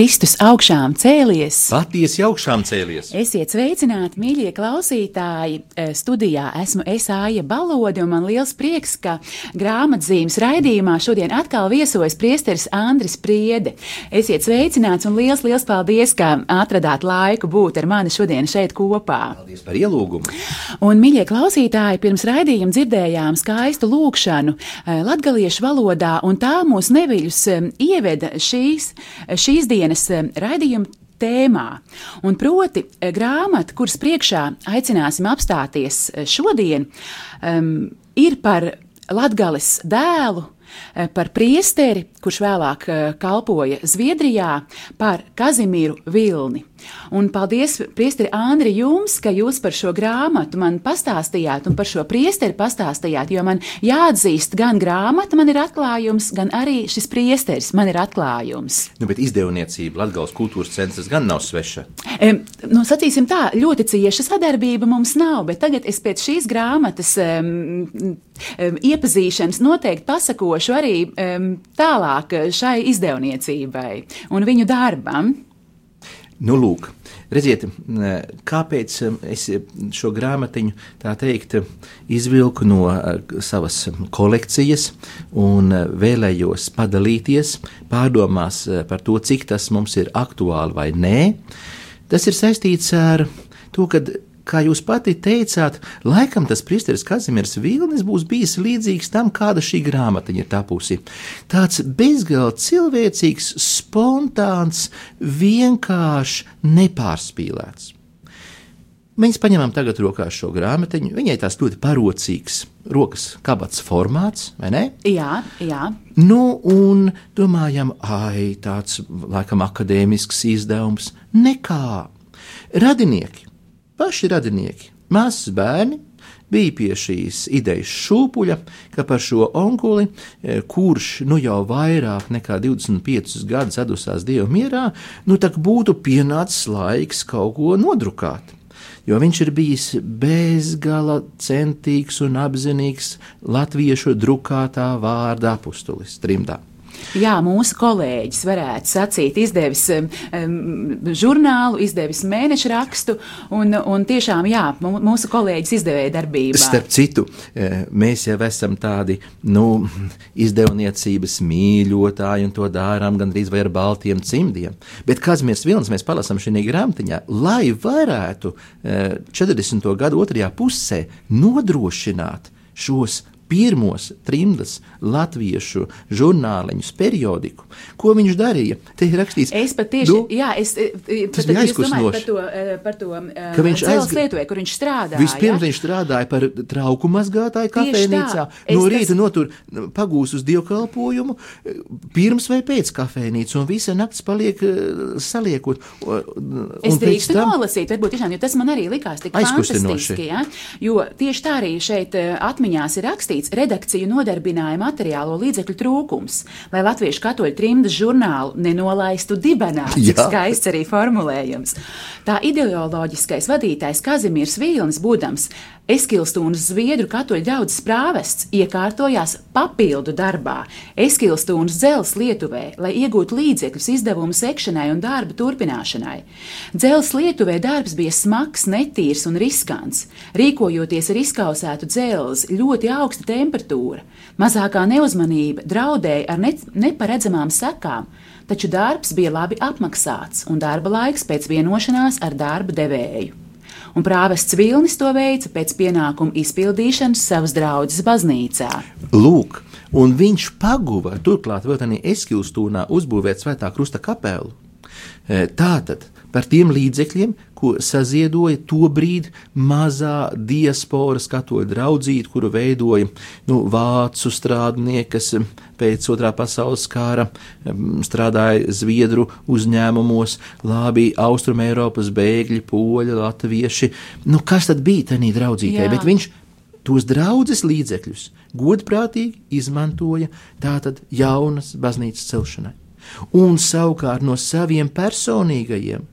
Kristus augšām cēlies. Patiesi augšām cēlies. Esiet sveicināti, mīļie klausītāji. E, studijā esmu Esāja Balodi, un man liels prieks, ka grāmatzīmes raidījumā šodien atkal viesojas priesteris Andris Priede. Esiet sveicināts un liels, liels paldies, ka atradāt laiku būt ar mani šodien šeit kopā. Paldies par ielūgumu. Un, mīļie klausītāji, pirms raidījuma dzirdējām skaistu lūkšanu e, latgaliešu valodā, un tā mūs neviļus e, ieveda šīs, šīs dienas šodienas eh, raidījuma tēmā. Un proti, eh, grāmata, kuras priekšā aicināsim apstāties eh, šodien, um, ir par Latgales dēlu, par priesteri, kurš vēlāk kalpoja Zviedrijā, par Kazimīru Vilni. Un paldies, Priesteri Andri, jums, ka jūs par šo grāmatu man pastāstījāt un par šo priesteri pastāstījāt, jo man jāatzīst, gan grāmata man ir atklājums, gan arī šis priesteris man ir atklājums. Nu, bet izdevniecība Latgales kultūras centrs gan nav sveša. E, nu, sacīsim tā, ļoti cieša sadarbība mums nav, bet tagad es pēc šīs grāmatas um, um, iepazīšanas noteikti pasakošu arī um, tālāk šai izdevniecībai un viņu darbam. Nu, lūk, redziet, kāpēc es šo grāmatiņu tā teikt izvilku no savas kolekcijas un vēlējos padalīties pārdomās par to, cik tas mums ir aktuāli vai nē. Tas ir saistīts ar to, ka kā jūs pati teicāt, laikam tas priesteris Kazimirs Vilnis būs bijis līdzīgs tam, kāda šī grāmatiņa ir tapusi. Tāds bezgalīgi cilvēcīgs, spontāns, vienkāršs, nepārspīlēts. Mēs paņemam tagad rokās šo grāmatiņu. Viņai tās ļoti parocīgs, rokas kabats formāts, vai ne? Jā, jā. Nu, un domājam, ai, tāds laikam akadēmisks izdevums. Nekā. Radinieki Paši radinieki, māsas bērni, bija pie šīs idejas šūpuļa, ka par šo onkuli, e, kurš nu jau vairāk nekā 25 gadus atdusās dievu mierā, nu tak būtu pienācis laiks kaut ko nodrukāt. Jo viņš ir bijis bezgala centīgs un apzinīgs latviešu drukātā vārda apustulis trimdā. Jā, mūsu kolēģis varētu sacīt, izdevis um, žurnālu, izdevis mēneša rakstu, un, un tiešām, jā, mūsu kolēģis izdevēja darbībā. Starp citu, e, mēs jau esam tādi, nu, izdevniecības mīļotāji, un to dārām gandrīz vai ar baltiem cimdiem. Bet Kazimirs Vilns mēs palasam šī grāmatiņā, lai varētu 40. E, gadu otrajā pusē nodrošināt šos pirmos trimdas latviešu žurnāliņus, periodiku. Ko viņš darīja? Te ir rakstīts, es pat tieši, nu, jā, es, e, e, tas bija aizkustinoši. Par to, e, par to ka viņš aizgāja Lietuvē, kur viņš strādāja. Vispirms jā? viņš strādāja par trauku mazgātāju kafejnīcā. No rīta tas... notur pagūs uz dievkalpojumu, pirms vai pēc kafejnīcas, un visa nakts paliek saliekot. Es drīkstu tam... nolasīt, varbūt tiešām, jo tas man arī likās tik fantastiski, ja? jo tieši tā arī šeit atmiņās ir rakstīts rakstīts, redakciju nodarbināja materiālo līdzekļu trūkums, lai latviešu katoļu trimdas žurnālu nenolaistu dibenā. Skaists arī formulējums. Tā ideoloģiskais vadītājs Kazimiers Vīlnis, būdams Eskilstūnas Zviedru katoļu draugs prāvests iekārtojās papildu darbā Eskilstūnas dzelzs Lietuvē, lai iegūtu līdzekļus izdevumu sekšanai un darba turpināšanai. Dzelzs Lietuvē darbs bija smags, netīrs un riskants. Rīkojoties ar izkausētu dzelzi, ļoti augsta temperatūra, mazākā neuzmanība draudēja ar ne neparedzamām sekām, taču darbs bija labi apmaksāts un darba laiks pēc vienošanās ar darba devēju un prāvests Vilnis to veica pēc pienākumu izpildīšanas savas draudzes baznīcā. Lūk, un viņš paguva turklāt vēl tādā Eskilstūnā uzbūvēt svētā krusta kapelu. E, tātad par tiem līdzekļiem, ko saziedoja to brīdi mazā diasporas katoļu draudzīte, kuru veidoja nu, vācu strādnieki, kas pēc otrā pasaules kara strādāja Zviedru uzņēmumos, labi Austrumēropas bēgļi, poļi, latvieši. Nu, kas tad bija tajā draudzītē? Bet viņš tos draudzes līdzekļus godprātīgi izmantoja tātad jaunas baznīcas celšanai. Un savukārt no saviem personīgajiem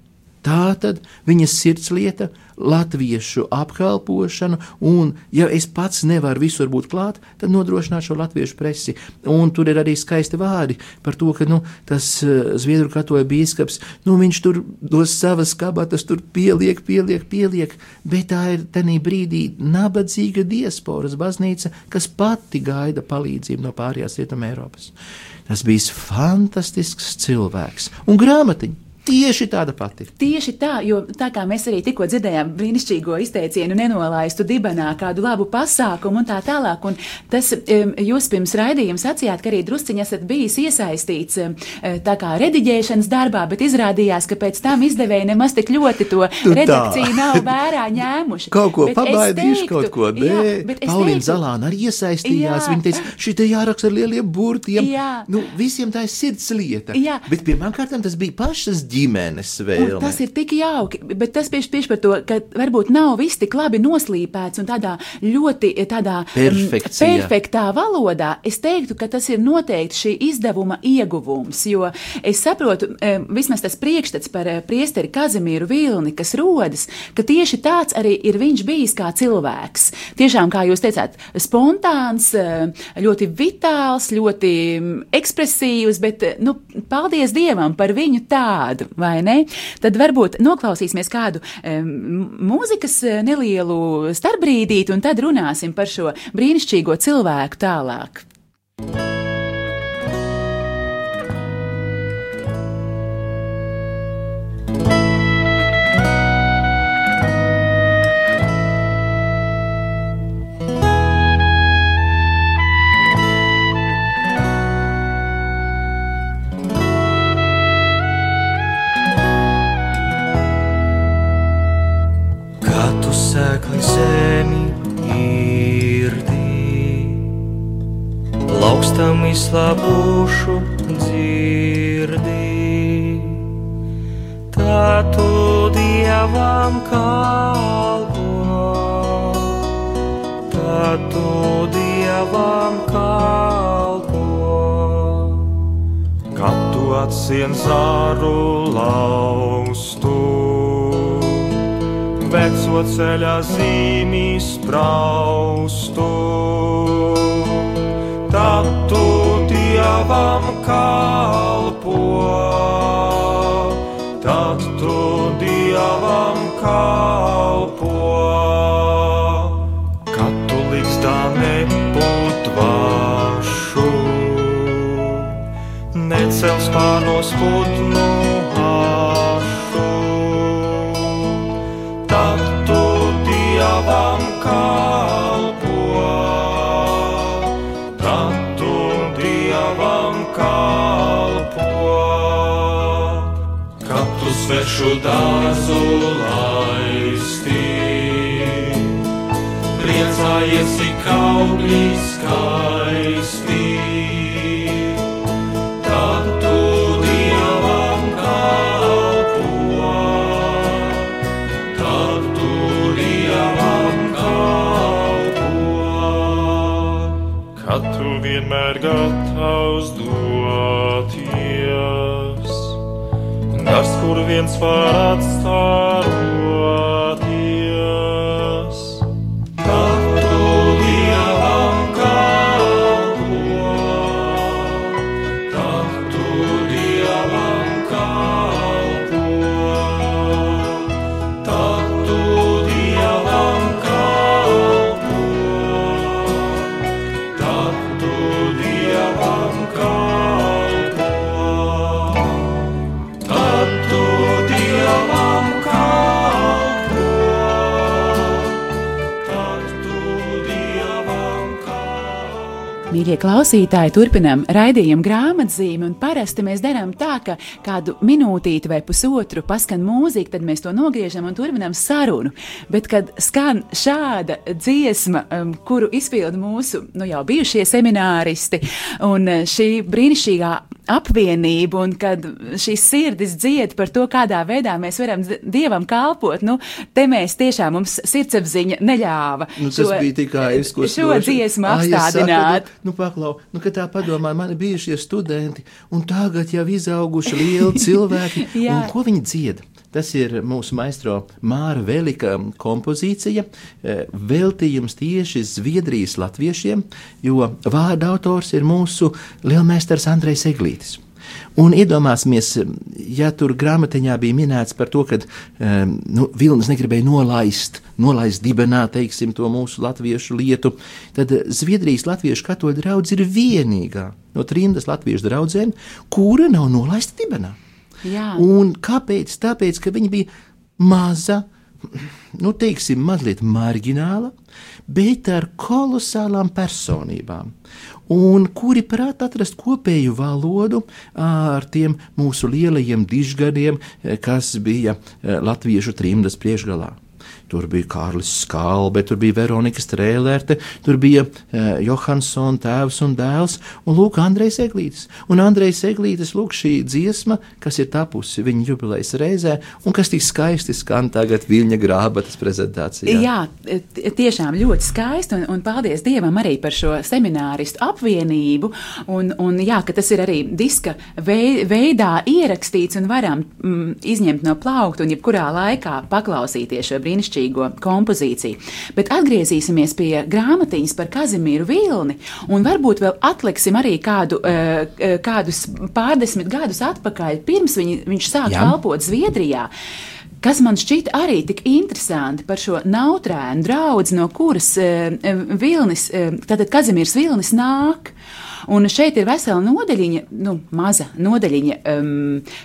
Tā tad viņas sirdslieta, latviešu apkalpošanu, un, ja es pats nevaru visur būt klāt, tad nodrošināt šo latviešu presi. Un tur ir arī skaisti vārdi par to, ka nu, tas uh, Zviedru katoja bīskaps, nu, viņš tur dos savas kabatas, tur pieliek, pieliek, pieliek, bet tā ir tenī brīdī nabadzīga diasporas baznīca, kas pati gaida palīdzību no pārējās Rietumē Eiropas. Tas bija fantastisks cilvēks un grāmatiņa. Tieši tāda pati. Tieši tā, jo tā kā mēs arī tikko dzirdējām brīnišķīgo izteicienu, nenolaistu dibenā kādu labu pasākumu un tā tālāk. Un tas jūs pirms raidījuma sacījāt, ka arī drusciņi esat bijis iesaistīts tā kā rediģēšanas darbā, bet izrādījās, ka pēc tam izdevēji nemaz tik ļoti to tu redakciju tā. nav vērā ņēmuši. kaut ko pabaidījuši, kaut ko nē. Paulīna Zalāna arī iesaistījās. Jā. Viņa teica, šī te jāraksta ar lieliem burtiem. Jā. Nu, visiem tā ir sirds lieta. Jā. Bet pirmām kārtām tas bija pašas ģimenes ģimenes vēlme. Un tas ir tik jauki, bet tas tieši, tieši par to, ka varbūt nav viss tik labi noslīpēts un tādā ļoti tādā Perfekcija. perfektā valodā. Es teiktu, ka tas ir noteikti šī izdevuma ieguvums, jo es saprotu, vismaz tas priekšstats par eh, priesteri Kazimīru Vilni, kas rodas, ka tieši tāds arī ir viņš bijis kā cilvēks. Tiešām, kā jūs teicāt, spontāns, eh, ļoti vitāls, ļoti ekspresīvs, bet, eh, nu, paldies Dievam par viņu tādu vai ne? Tad varbūt noklausīsimies kādu mūzikas eh, nelielu starpbrīdīti, un tad runāsim par šo brīnišķīgo cilvēku tālāk. Izslāpušu dzirdi. Tā tu dievam kalpo, tā tu dievam kalpo. Kad tu atsien zāru laustu, veco ceļa zīmīs spraustu. Tad tu dievam kalpo, tad tu dievam kalpo. Kad tu likstā nebūt vašu, necels pārnos putnu svešu dārzu laisti. Priecājies, cik augļi skaisti. Kur viens var atstāt. Mīļie klausītāji, turpinām raidījumu grāmatzīmi, un parasti mēs darām tā, ka kādu minūtīti vai pusotru paskan mūzika, tad mēs to nogriežam un turpinām sarunu. Bet, kad skan šāda dziesma, um, kuru izpilda mūsu nu, jau bijušie semināristi, un uh, šī brīnišķīgā apvienība, un kad šīs sirdis dzied par to, kādā veidā mēs varam Dievam kalpot, nu, te mēs tiešām mums sirdsapziņa neļāva. Nu, šo, bija tikai izkustinoši. Šo dziesmu apstādināt. Nu, paklau, nu, kad tā padomā, mani bijušie studenti, un tagad jau izauguši lieli cilvēki, un ko viņi dzied? Tas ir mūsu maistro Māra Velika kompozīcija, e, veltījums tieši Zviedrijas latviešiem, jo vārda autors ir mūsu lielmeistars Andrejs Eglītis. Un iedomāsimies, ja tur grāmatiņā bija minēts par to, ka um, nu, Vilnis negribēja nolaist, nolaist dibenā, teiksim, to mūsu latviešu lietu, tad Zviedrijas latviešu katoļu draudz ir vienīgā no trimdas latviešu draudzēm, kura nav nolaista dibenā. Jā. Un kāpēc? Tāpēc, ka viņa bija maza, nu, teiksim, mazliet marģināla, bet ar kolosālām personībām, un kuri prāt atrast kopēju valodu ar tiem mūsu lielajiem dižgadiem, kas bija eh, latviešu trimdas priekšgalā. Tur bija Kārlis Skalbe, tur bija Veronika Strēlerte, tur bija uh, Johansson tēvs un dēls, un lūk, Andrejs Eglītis. Un Andrejs Eglītis, lūk, šī dziesma, kas ir tapusi viņa jubilejas reizē, un kas tik skaisti skan tagad Viļņa grāmatas prezentācijā. Jā, tiešām ļoti skaisti, un, un paldies Dievam arī par šo semināristu apvienību, un, un jā, ka tas ir arī diska veidā ierakstīts un varam mm, izņemt no plaukta un jebkurā laikā paklausīties šo brīnišķīgo brīnišķīgo kompozīciju. Bet atgriezīsimies pie grāmatiņas par Kazimieru Vilni, un varbūt vēl atliksim arī kādu, eh, eh, kādus pārdesmit gadus atpakaļ, pirms viņi, viņš sāk Jā. kalpot Zviedrijā. Kas man šķita arī tik interesanti par šo nautrēnu draugu, no kuras e, Vilnis, e, tātad Kazimieris Vilnis nāk. Un šeit ir vesela nodaļiņa, nu, maza nodaļiņa um,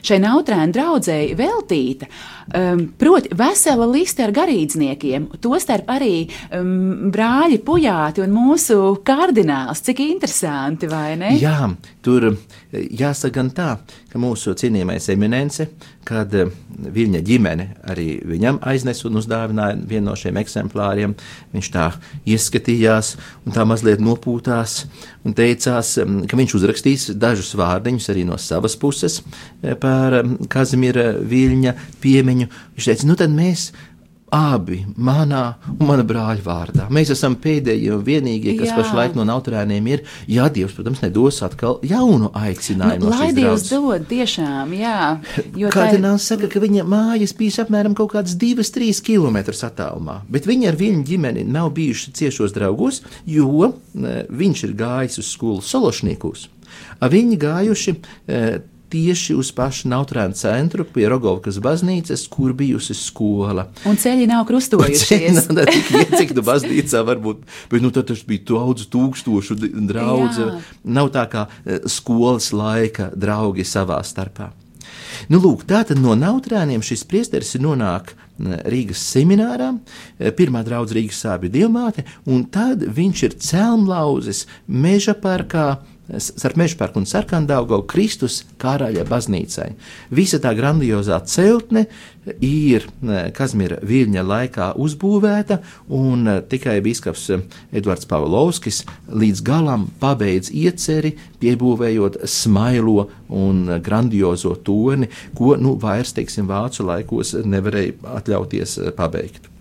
šai nautrēnu draudzēji veltīta. Um, proti, vesela liste ar garīdzniekiem, tostarp arī um, brāļi Pujāti un mūsu kardināls. Cik interesanti, vai ne? Jā, tur jāsaka gan tā, ka mūsu cienījamais eminence, kad viņa ģimene arī viņam aiznesa un uzdāvināja vienu no šiem eksemplāriem, viņš tā ieskatījās un tā mazliet nopūtās un teicās, ka viņš uzrakstīs dažus vārdiņus arī no savas puses par Kazimira Viļņa piemiņu. Viņš teica, nu tad mēs abi manā un mana brāļa vārdā. Mēs esam pēdējie un vienīgie, kas jā. pašlaik no autorēniem ir. Jā, Dievs, protams, nedos atkal jaunu aicinājumu. Nu, no lai Dievs dod, tiešām, jā. Kardināls ir... saka, ka viņa mājas bija apmēram kaut kāds 2-3 km attālumā, bet viņi ar viņu ģimeni nav bijuši ciešos draugos, jo ne, viņš ir gājis uz skolu Sološniekus. Viņi gājuši e, tieši uz pašu Nautrēnu centru pie Rogovkas baznīcas, kur bijusi skola. Un ceļi nav krustojušies. Ceļi tik, cik nu baznīcā varbūt, bet nu tad tas bija daudz tūkstošu draudze. Nav tā kā eh, skolas laika draugi savā starpā. Nu, lūk, tātad no Nautrēniem šis priesteris nonāk eh, Rīgas seminārā, eh, pirmā draudzene Rīgas sāpju dievmāte, un tad viņš ir celmlauzis meža parkā, starp Mežparku un Sarkandaugu Kristus karaļa baznīcai. Visa tā grandiozā celtne ir Kazmira Viļņa laikā uzbūvēta, un e, tikai biskaps Edvards Pavlovskis līdz galam pabeidz ieceri, piebūvējot smailo un grandiozo toni, ko nu vairs, teiksim, vācu laikos nevarēja atļauties e, pabeigt.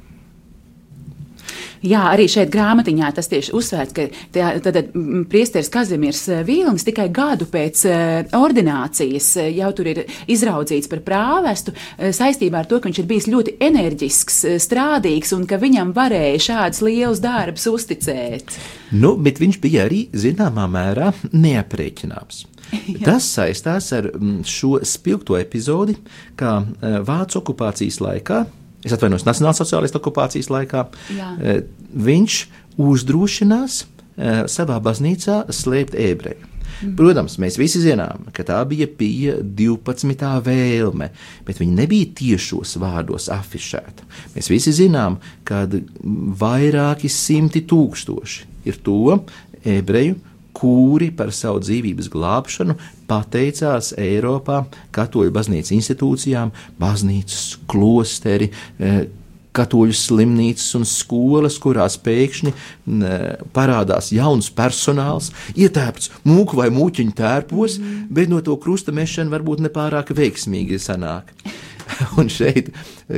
Jā, arī šeit grāmatiņā tas tieši uzsvērts, ka tā, tad, priesteris Kazimirs eh, Vīlings tikai gadu pēc uh, ordinācijas uh, jau tur ir izraudzīts par prāvestu saistībā ar to, ka viņš ir bijis ļoti enerģisks, strādīgs un ka viņam varēja šāds liels darbs uzticēt. Nu, bet viņš bija arī zināmā mērā neaprēķināms. Jā. Tas saistās ar šo spilgto epizodi, kā Vācu okupācijas laikā es atvainojos, Nacionālsociālistu okupācijas laikā, Jā. Eh, viņš uzdrošinās eh, savā baznīcā slēpt ebreju. Mm. Protams, mēs visi zinām, ka tā bija Pija 12. vēlme, bet viņa nebija tiešos vārdos afišēta. Mēs visi zinām, ka vairāki simti tūkstoši ir to ebreju kuri par savu dzīvības glābšanu pateicās Eiropā katoļu baznīcas institūcijām, baznīcas, klosteri, eh, katoļu slimnīcas un skolas, kurās pēkšņi ne, parādās jauns personāls, ietērpts mūku vai mūķiņu tērpos, mm. bet no to krusta mešana varbūt nepārāk veiksmīgi sanāk. Un šeit,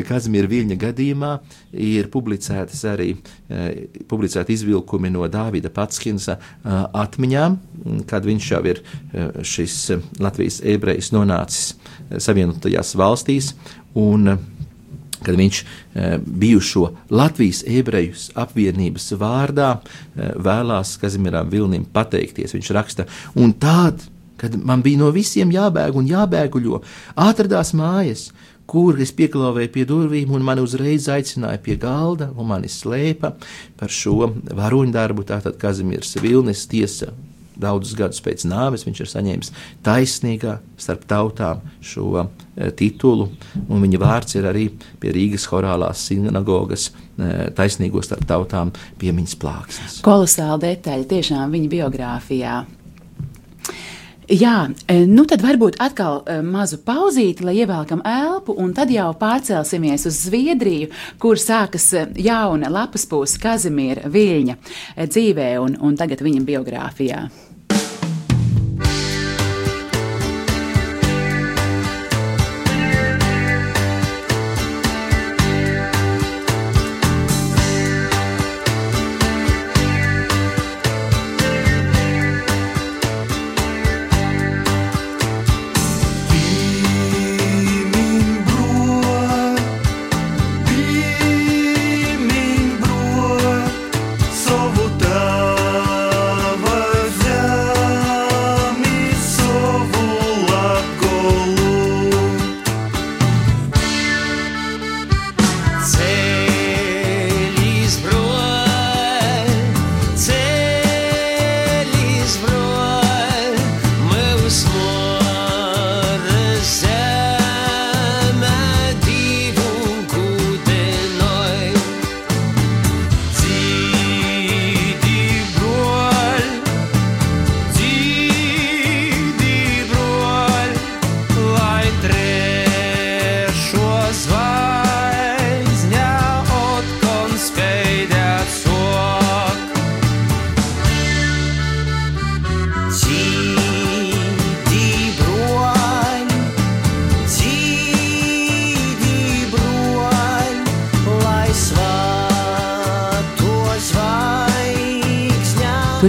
Kazimira Viļņa gadījumā, ir publicētas arī eh, publicēti izvilkumi no Dāvida Patskinsa eh, atmiņām, kad viņš jau ir eh, šis Latvijas ebrejs nonācis Savienotajās valstīs. Un kad viņš bijušo Latvijas ebrejus apvienības vārdā vēlās Kazimieram Vilnim pateikties. Viņš raksta, un tād, kad man bija no visiem jābēg un jābēguļo, atradās mājas, kur es pieklāvēju pie durvīm, un mani uzreiz aicināja pie galda, un mani slēpa par šo varoņdarbu. Tātad Kazimieris Vilnis tiesa daudzus gadus pēc nāves viņš ir saņēmis taisnīgā starp tautām šo e, titulu, un viņa vārds ir arī pie Rīgas Horālās sinagogas e, taisnīgo starp tautām piemiņas plāksnes. Kolosāla detaļa tiešām viņa biogrāfijā. Jā, e, nu tad varbūt atkal mazu pauzīti, lai ievelkam elpu, un tad jau pārcelsimies uz Zviedriju, kur sākas jauna lapas pūs Kazimīra Viļņa dzīvē un, un tagad viņa biogrāfijā.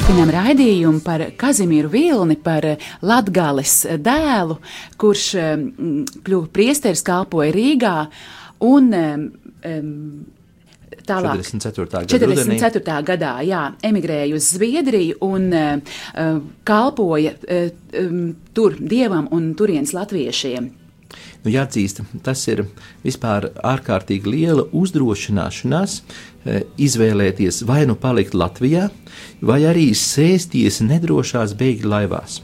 Turpinām raidījumu par Kazimieru Vilni, par Latgales dēlu, kurš kļuva priesteris, kalpoja Rīgā un Tālāk, 44. Gada 44. Rudenī. gadā jā, emigrēja uz Zviedriju un uh, kalpoja uh, um, tur dievam un turienes latviešiem. Nu, jāatzīst, tas ir vispār ārkārtīgi liela uzdrošināšanās e, izvēlēties vai nu palikt Latvijā, vai arī sēsties nedrošās bēgļu laivās.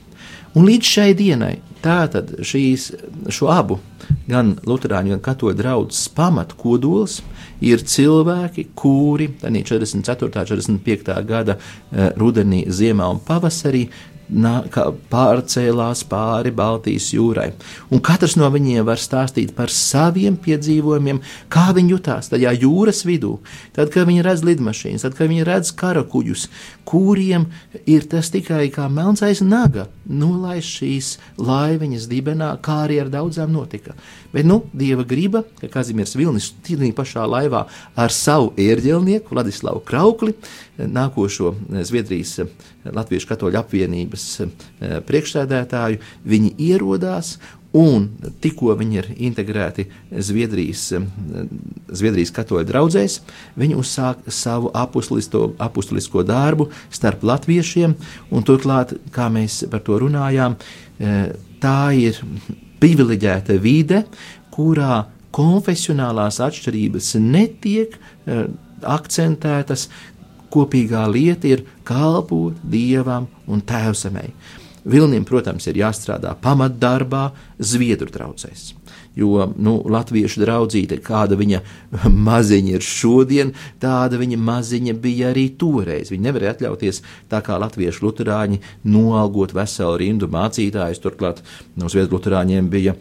Un līdz šai dienai tātad šīs, šo abu, gan Lutāņu, gan Katoļu draugu pamatu kodols ir cilvēki, kuri 44. un 45. gada e, rudenī, ziemā un pavasarī pārcēlās pāri Baltijas jūrai. Un katrs no viņiem var stāstīt par saviem piedzīvojumiem, kā viņi jutās tajā jūras vidū. Tad, kad viņi redz lidmašīnas, tad, kad viņi redz karakuģus, kuriem ir tas tikai kā melnsais naga, nolaist šīs laiviņas dibenā, kā arī ar daudzām notika. Bet, nu, dieva griba, ka Kazimiers Vilnis tīrī pašā laivā ar savu ērģelnieku Vladislavu Kraukli, nākošo Zviedrijas Latviešu katoļu apvienības eh, priekšsēdētāju, viņi ierodās Un tikko viņi ir integrēti Zviedrijas, eh, Zviedrijas katoļu draugzēs, viņi uzsāk savu apustulisko darbu starp latviešiem. Turklāt, kā mēs par to runājām, eh, tā ir privileģēta vide, kurā konfesionālās atšķirības netiek akcentētas. Kopīgā lieta ir kalpot dievam un tēvsamai. Vilnim, protams, ir jāstrādā pamatdarbā, Zviedru traucēs. Jo nu, latviešu draudzīte, kāda viņa maziņa ir šodien, tāda viņa maziņa bija arī toreiz. Viņi nevarēja atļauties tā kā latviešu luterāņi noalgot veselu rindu mācītājus. Turklāt no nu, Zviedru luterāņiem bija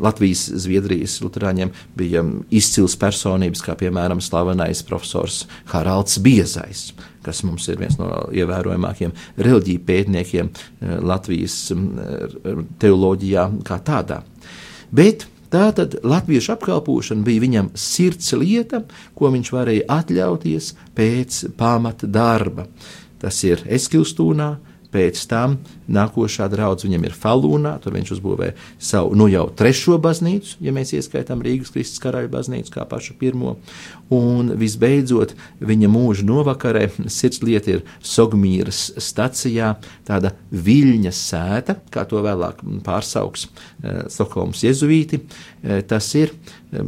Latvijas, Zviedrijas luterāņiem bija izcils personības, kā piemēram slavenais profesors Haralds Biezais kas mums ir viens no ievērojamākajiem reliģiju pētniekiem eh, Latvijas mm, teoloģijā kā tādā. Bet Tātad latviešu apkalpošana bija viņam sirds lieta, ko viņš varēja atļauties pēc pamata darba. Tas ir Eskilstūnā, Pēc tam nākošā draudzene viņam ir Falūnā, tur viņš uzbūvē savu nu jau trešo baznīcu, ja mēs ieskaitām Rīgas Kristus karaļa baznīcu kā pašu pirmo. Un visbeidzot, viņa mūža novakarē sirdslieta ir Sogmīras stacijā, tāda viļņa sēta, kā to vēlāk pārsauks eh, Stokholmas jezuīti. Eh, tas ir eh,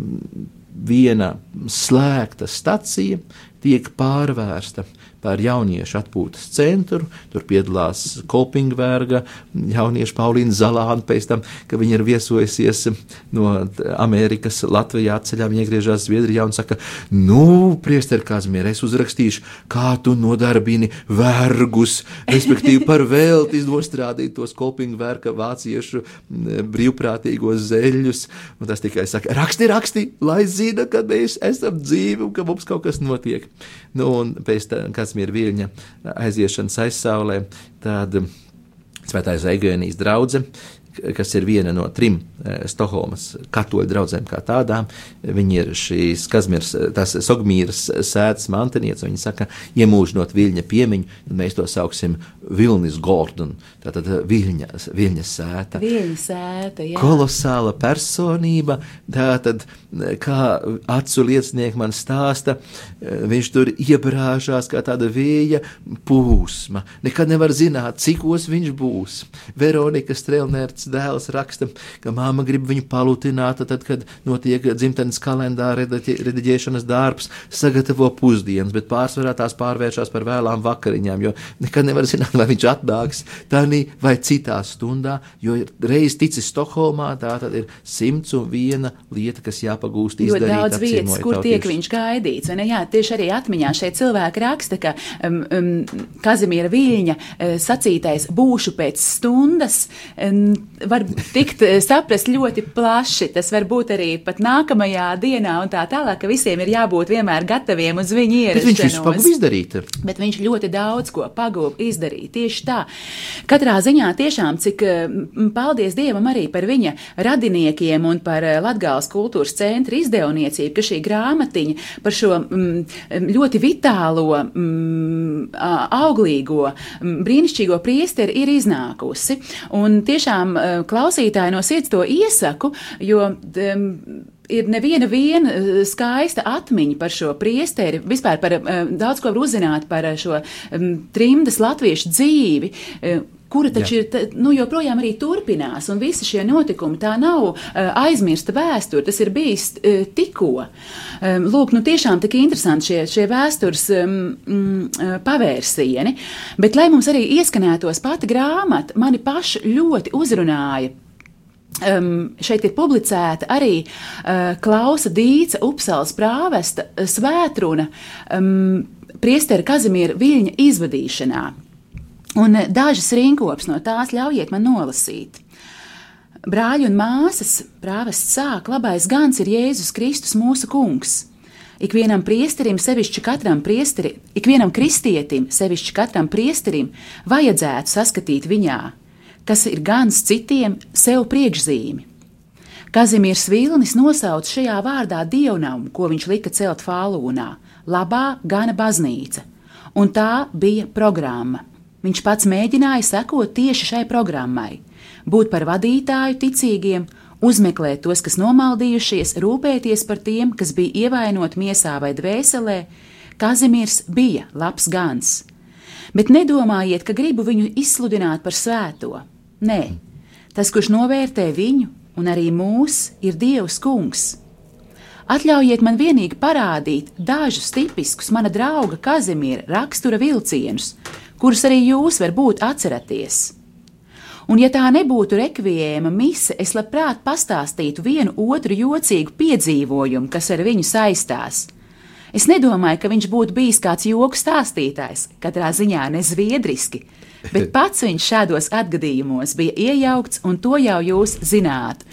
viena slēgta stacija, tiek pārvērsta par jauniešu atpūtas centru. Tur piedalās Kolpingverga, jauniešu Paulīna Zalāna, pēc tam, ka viņa ir viesojusies no Amerikas Latvijā ceļā, viņa iegriežās Zviedrijā un saka, nu, priester Kazmier, es uzrakstīšu, kā tu nodarbini vergus, respektīvi par velti nostrādīt tos Kolpingverga vāciešu brīvprātīgos zeļus. Un tas tikai saka, raksti, raksti, lai zina, ka mēs esam dzīvi un ka mums kaut kas notiek. Nu, un pēc tam, kas Kazimira Viļņa aiziešanas aizsaulē, tad Svētais Eugēnijas draudzene kas ir viena no trim eh, Stokholmas katoļu draugiem, kā tādām. Viņi ir šīs Kazmīras, tas Sogmīras sēdes mantinieci. Viņi saka, iemūžinot viļņa piemiņu, tad mēs to sauksim Vilnis Gordon. Tātad viļņa, viļņa sēta. Viļņa sēta, jā. Kolosāla personība, tātad, kā acu liecinieki man stāsta, viņš tur iebrāžās kā tāda vēja pūsma. Nekad nevar zināt, cikos viņš būs. Veronika Strelnērts pats dēls raksta, ka māma grib viņu palutināt, tad, kad notiek dzimtenes kalendāra rediģēšanas darbs, sagatavo pusdienas, bet pārsvarā tās pārvēršas par vēlām vakariņām, jo nekad nevar zināt, vai viņš atnāks tādā vai citā stundā, jo reiz ticis Stokholmā, tā tad ir simts un viena lieta, kas jāpagūst izdarīt. Jo daudz vietas, kur tiek viņš gaidīts, vai ne? Jā, tieši arī atmiņā šeit cilvēki raksta, ka um, um, Kazimīra Viļņa uh, sacītais būšu pēc stundas, um, var tikt eh, saprast ļoti plaši. Tas var būt arī pat nākamajā dienā un tā tālāk, ka visiem ir jābūt vienmēr gataviem uz viņu ierašanos. Bet viņš visu pagūv izdarīt. Bet viņš ļoti daudz ko pagūv izdarīt. Tieši tā. Katrā ziņā tiešām, cik paldies Dievam arī par viņa radiniekiem un par eh, Latgāles kultūras centra izdevniecību, ka šī grāmatiņa par šo mm, ļoti vitālo, mm, auglīgo, mm, brīnišķīgo priesteri ir iznākusi. Un tiešām klausītāji no sirds to iesaku, jo um, ir neviena viena skaista atmiņa par šo priesteri, vispār par um, daudz ko var uzzināt par šo um, trimdas latviešu dzīvi. Um, kura taču Jā. ir nu, joprojām arī turpinās, un visi šie notikumi tā nav uh, aizmirsta vēsture, tas ir bijis uh, tikko. Um, lūk, nu tiešām tik interesanti šie, šie vēstures um, um, pavērsieni, bet lai mums arī ieskanētos pati grāmata, mani paši ļoti uzrunāja. Um, šeit ir publicēta arī uh, Klausa Dīca, Upsals prāvesta svētruna um, priestera Kazimīra Viļņa izvadīšanā. Un dažas rinkops no tās ļaujiet man nolasīt. Brāļi un māsas, prāvests sāk, labais gans ir Jēzus Kristus mūsu kungs. Ikvienam priesterim, sevišķi katram priesteri, ikvienam kristietim, sevišķi katram priesterim, vajadzētu saskatīt viņā, kas ir gans citiem sev priekšzīmi. Kazimīrs Vilnis nosauca šajā vārdā dievnamu, ko viņš lika celt Fālūnā - labā gana baznīca, un tā bija programma. Viņš pats mēģināja sekot tieši šai programmai, būt par vadītāju ticīgiem, uzmeklēt tos, kas nomaldījušies, rūpēties par tiem, kas bija ievainoti miesā vai dvēselē. Kazimīrs bija labs gans. Bet nedomājiet, ka gribu viņu izsludināt par svēto. Nē, tas, kurš novērtē viņu un arī mūs, ir Dievs kungs. Atļaujiet man vienīgi parādīt dažus tipiskus mana drauga Kazimīra rakstura vilcienus, kurus arī jūs varbūt atceraties. Un, ja tā nebūtu rekviēma mise, es labprāt pastāstītu vienu otru jocīgu piedzīvojumu, kas ar viņu saistās. Es nedomāju, ka viņš būtu bijis kāds joku stāstītājs, katrā ziņā ne zviedriski, Bet pats viņš šādos atgadījumos bija iejaukts, un to jau jūs zināt.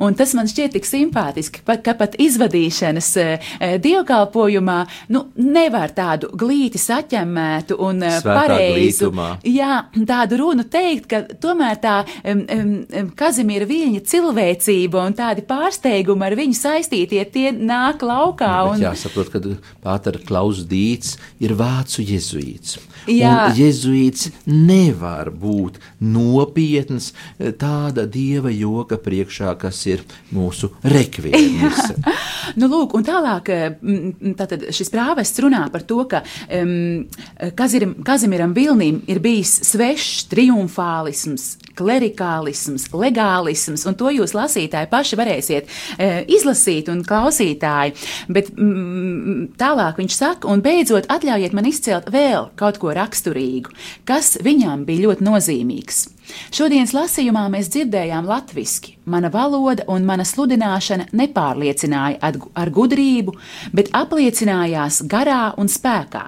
Un tas man šķiet tik simpātiski, ka pat izvadīšanas eh, dievkalpojumā nu, nevar tādu glīti saķemmētu un eh, Svētā pareizu glītumā. jā, tādu runu teikt, ka tomēr tā um, um, Kazimira Viļņa cilvēcība un tādi pārsteigumi ar viņu saistītie tie nāk laukā. Un... Jāsaprot, ka Pātera Klaus Dīts ir vācu jezuīts. Jā. Un jezuīts ne nevar būt nopietns eh, tāda dieva joka priekšā, kas ir mūsu rekvīms. nu, lūk, un tālāk eh, tātad šis prāvests runā par to, ka um, Kaziram, Kazimiram Vilnim ir bijis svešs triumfālisms, klerikālisms, legālisms, un to jūs lasītāji paši varēsiet e, izlasīt un klausītāji. Bet mm, tālāk viņš saka, un beidzot atļaujiet man izcelt vēl kaut ko raksturīgu, kas viņam bija ļoti nozīmīgs. Šodienas lasījumā mēs dzirdējām latviešu. Mana valoda un mana sludināšana nepārliecināja ar gudrību, bet apliecinājās garā un spēkā.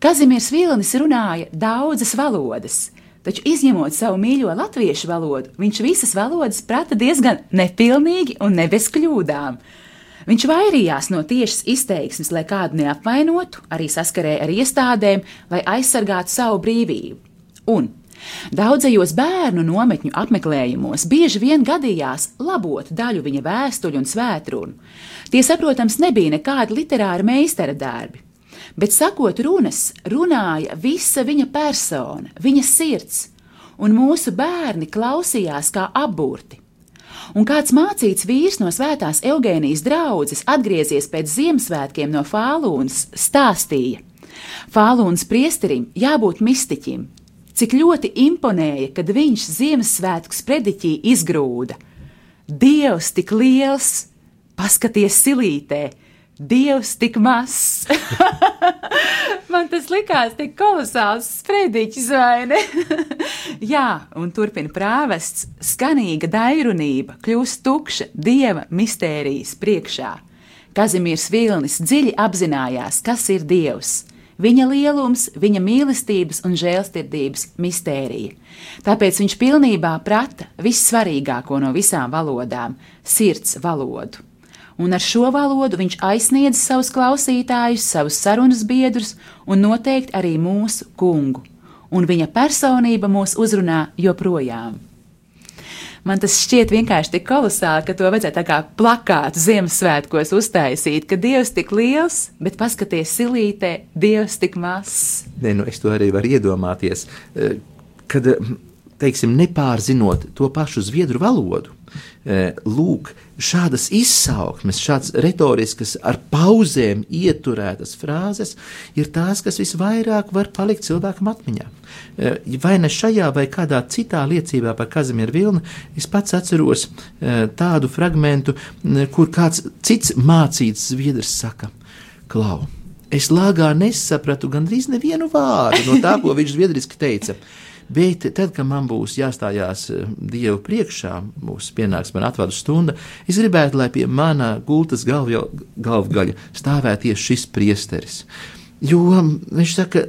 Kazimieris Vilnis runāja daudzas valodas, taču izņemot savu mīļo latviešu valodu, viņš visas valodas prata diezgan nepilnīgi un ne bez kļūdām. Viņš vairījās no tiešas izteiksmes, lai kādu neapvainotu, arī saskarēja ar iestādēm, lai aizsargātu savu brīvību. Un Daudzajos bērnu nometņu apmeklējumos bieži vien gadījās labot daļu viņa vēstuļu un svētrunu. Tie, saprotams, nebija nekādi literāri meistara darbi, bet sakot runas, runāja visa viņa persona, viņa sirds, un mūsu bērni klausījās kā apburti. Un kāds mācīts vīrs no svētās Eugēnijas draudzes atgriezies pēc Ziemassvētkiem no Fālūnas, stāstīja: Fālūnas priesterim jābūt mistiķim, cik ļoti imponēja, kad viņš Ziemassvētku sprediķī izgrūda. Dievs tik liels, paskaties silītē, Dievs tik mazs. Man tas likās tik kolosāls sprediķis, vai ne? Jā, un turpina prāvests, skanīga dairunība kļūst tukša Dieva mistērijas priekšā. Kazimīrs Vilnis dziļi apzinājās, kas ir Dievs viņa lielums, viņa mīlestības un žēlstirdības mistērija. Tāpēc viņš pilnībā prata vissvarīgāko no visām valodām - sirds valodu. Un ar šo valodu viņš aizsniedz savus klausītājus, savus sarunas biedrus un noteikti arī mūsu kungu. Un viņa personība mūs uzrunā joprojām. Man tas šķiet vienkārši tik kolosāli, ka to vajadzētu tā kā plakātu Ziemassvētkos uztaisīt, ka Dievs tik liels, bet paskaties silītē, Dievs tik mazs. Nē, nu es to arī varu iedomāties, eh, kad, teiksim, nepārzinot to pašu zviedru valodu, lūk, šādas izsauksmes, šādas retoriskas, ar pauzēm ieturētas frāzes ir tās, kas visvairāk var palikt cilvēkam atmiņā. Eh, vai ne šajā vai kādā citā liecībā par Kazimieru Vilnu, es pats atceros eh, tādu fragmentu, kur kāds cits mācīts zviedrs saka: Klau! Es lāgā nesapratu gandrīz nevienu vārdu no tā, ko viņš zviedriski teica. Bet tad, kad man būs jāstājās eh, Dievu priekšā, būs pienāks man atvadu stunda, es gribētu, lai pie mana gultas galvja, galvgaļa stāvētu tieši šis priesteris. Jo viņš saka,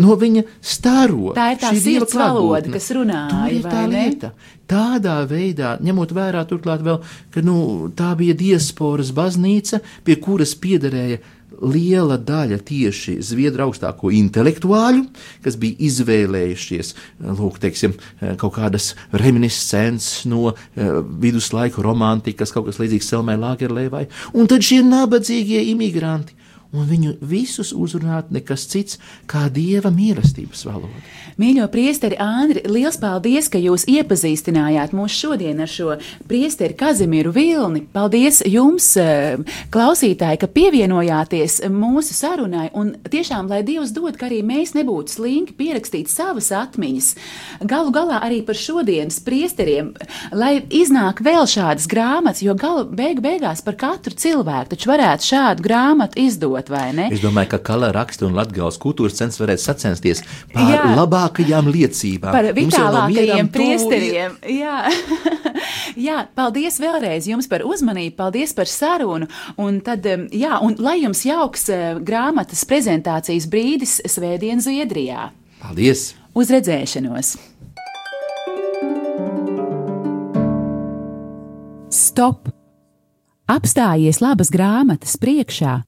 no viņa staro. Tā ir tā sirds valoda, kas runāja. Tā lieta. Tādā veidā, ņemot vērā turklāt vēl, ka nu, tā bija diasporas baznīca, pie kuras piederēja liela daļa tieši Zviedru augstāko intelektuāļu, kas bija izvēlējušies lūk, teiksim, kaut kādas reminiscences no uh, viduslaiku romantikas, kaut kas līdzīgs Selmai Lāgerlēvai, un tad šie nabadzīgie imigranti un viņu visus uzrunāt nekas cits kā dieva mīlestības valoda. Mīļo priesteri Andri, liels paldies, ka jūs iepazīstinājāt mūs šodien ar šo priesteri Kazimieru Vilni. Paldies jums, eh, klausītāji, ka pievienojāties mūsu sarunai, un tiešām, lai Dievs dod, ka arī mēs nebūtu slinki pierakstīt savas atmiņas, galu galā arī par šodienas priesteriem, lai iznāk vēl šādas grāmatas, jo galu beig beigās par katru cilvēku taču varētu šādu grāmatu izdot izmantot, vai ne? Es domāju, ka Kala raksta un Latgales kultūras centrs varētu sacensties par Jā. labākajām liecībām. Par vitālākajiem priesteriem. Jā. jā, paldies vēlreiz jums par uzmanību, paldies par sarunu. Un tad, jā, un lai jums jauks eh, grāmatas prezentācijas brīdis Svētdien Zviedrijā. Paldies! Uz redzēšanos! Stop! Apstājies labas grāmatas priekšā